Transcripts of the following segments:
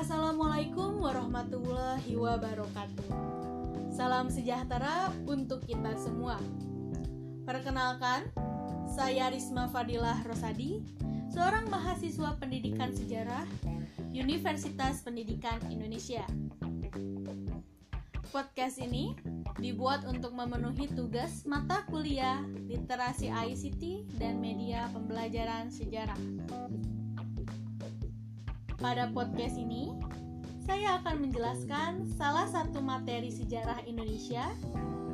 Assalamualaikum warahmatullahi wabarakatuh. Salam sejahtera untuk kita semua. Perkenalkan, saya Risma Fadilah Rosadi, seorang mahasiswa pendidikan sejarah Universitas Pendidikan Indonesia. Podcast ini dibuat untuk memenuhi tugas mata kuliah literasi ICT dan media pembelajaran sejarah. Pada podcast ini, saya akan menjelaskan salah satu materi sejarah Indonesia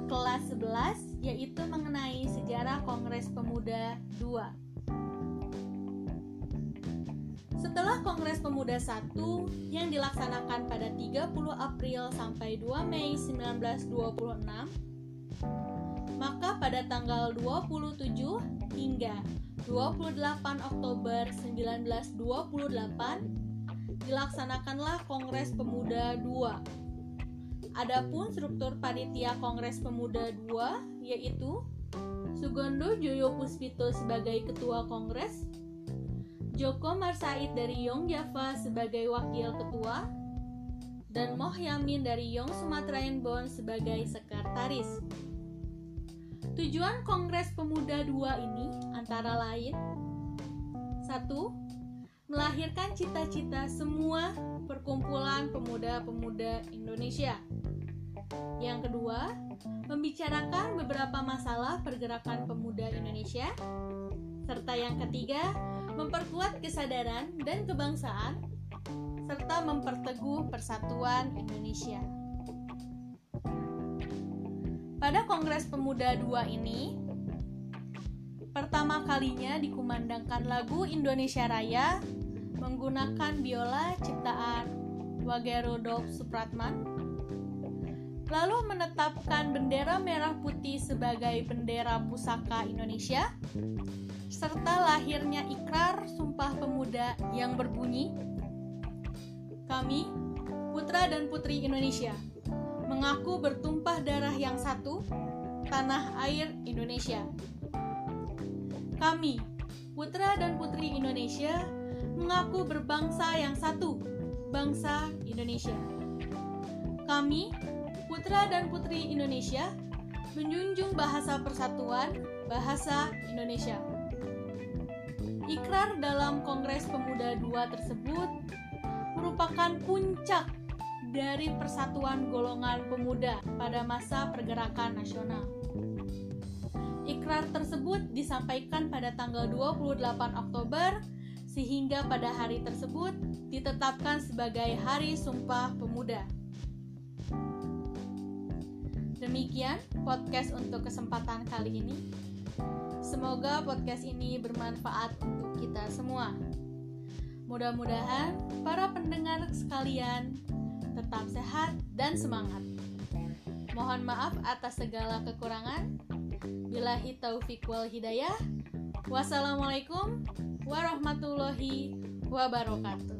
kelas 11 yaitu mengenai sejarah Kongres Pemuda II. Setelah Kongres Pemuda I yang dilaksanakan pada 30 April sampai 2 Mei 1926, maka pada tanggal 27 hingga 28 Oktober 1928 dilaksanakanlah Kongres Pemuda II Adapun struktur panitia Kongres Pemuda II yaitu Sugondo Joyo Puspito sebagai ketua kongres, Joko Marsaid dari Yong Java sebagai wakil ketua, dan Moh Yamin dari Yong Sumatera Bone sebagai sekretaris. Tujuan Kongres Pemuda II ini antara lain 1. Melahirkan cita-cita semua perkumpulan pemuda-pemuda Indonesia yang kedua, membicarakan beberapa masalah pergerakan pemuda Indonesia. Serta yang ketiga, memperkuat kesadaran dan kebangsaan serta memperteguh persatuan Indonesia. Pada Kongres Pemuda II ini, pertama kalinya dikumandangkan lagu Indonesia Raya menggunakan biola ciptaan Wagerodov Supratman lalu menetapkan bendera merah putih sebagai bendera pusaka Indonesia, serta lahirnya ikrar Sumpah Pemuda yang berbunyi, Kami, putra dan putri Indonesia, mengaku bertumpah darah yang satu, tanah air Indonesia. Kami, putra dan putri Indonesia, mengaku berbangsa yang satu, bangsa Indonesia. Kami, putra dan putri Indonesia menjunjung bahasa persatuan, bahasa Indonesia. Ikrar dalam Kongres Pemuda II tersebut merupakan puncak dari persatuan golongan pemuda pada masa pergerakan nasional. Ikrar tersebut disampaikan pada tanggal 28 Oktober sehingga pada hari tersebut ditetapkan sebagai Hari Sumpah Pemuda. Demikian podcast untuk kesempatan kali ini. Semoga podcast ini bermanfaat untuk kita semua. Mudah-mudahan para pendengar sekalian tetap sehat dan semangat. Mohon maaf atas segala kekurangan. Bilahi taufik wal hidayah. Wassalamualaikum warahmatullahi wabarakatuh.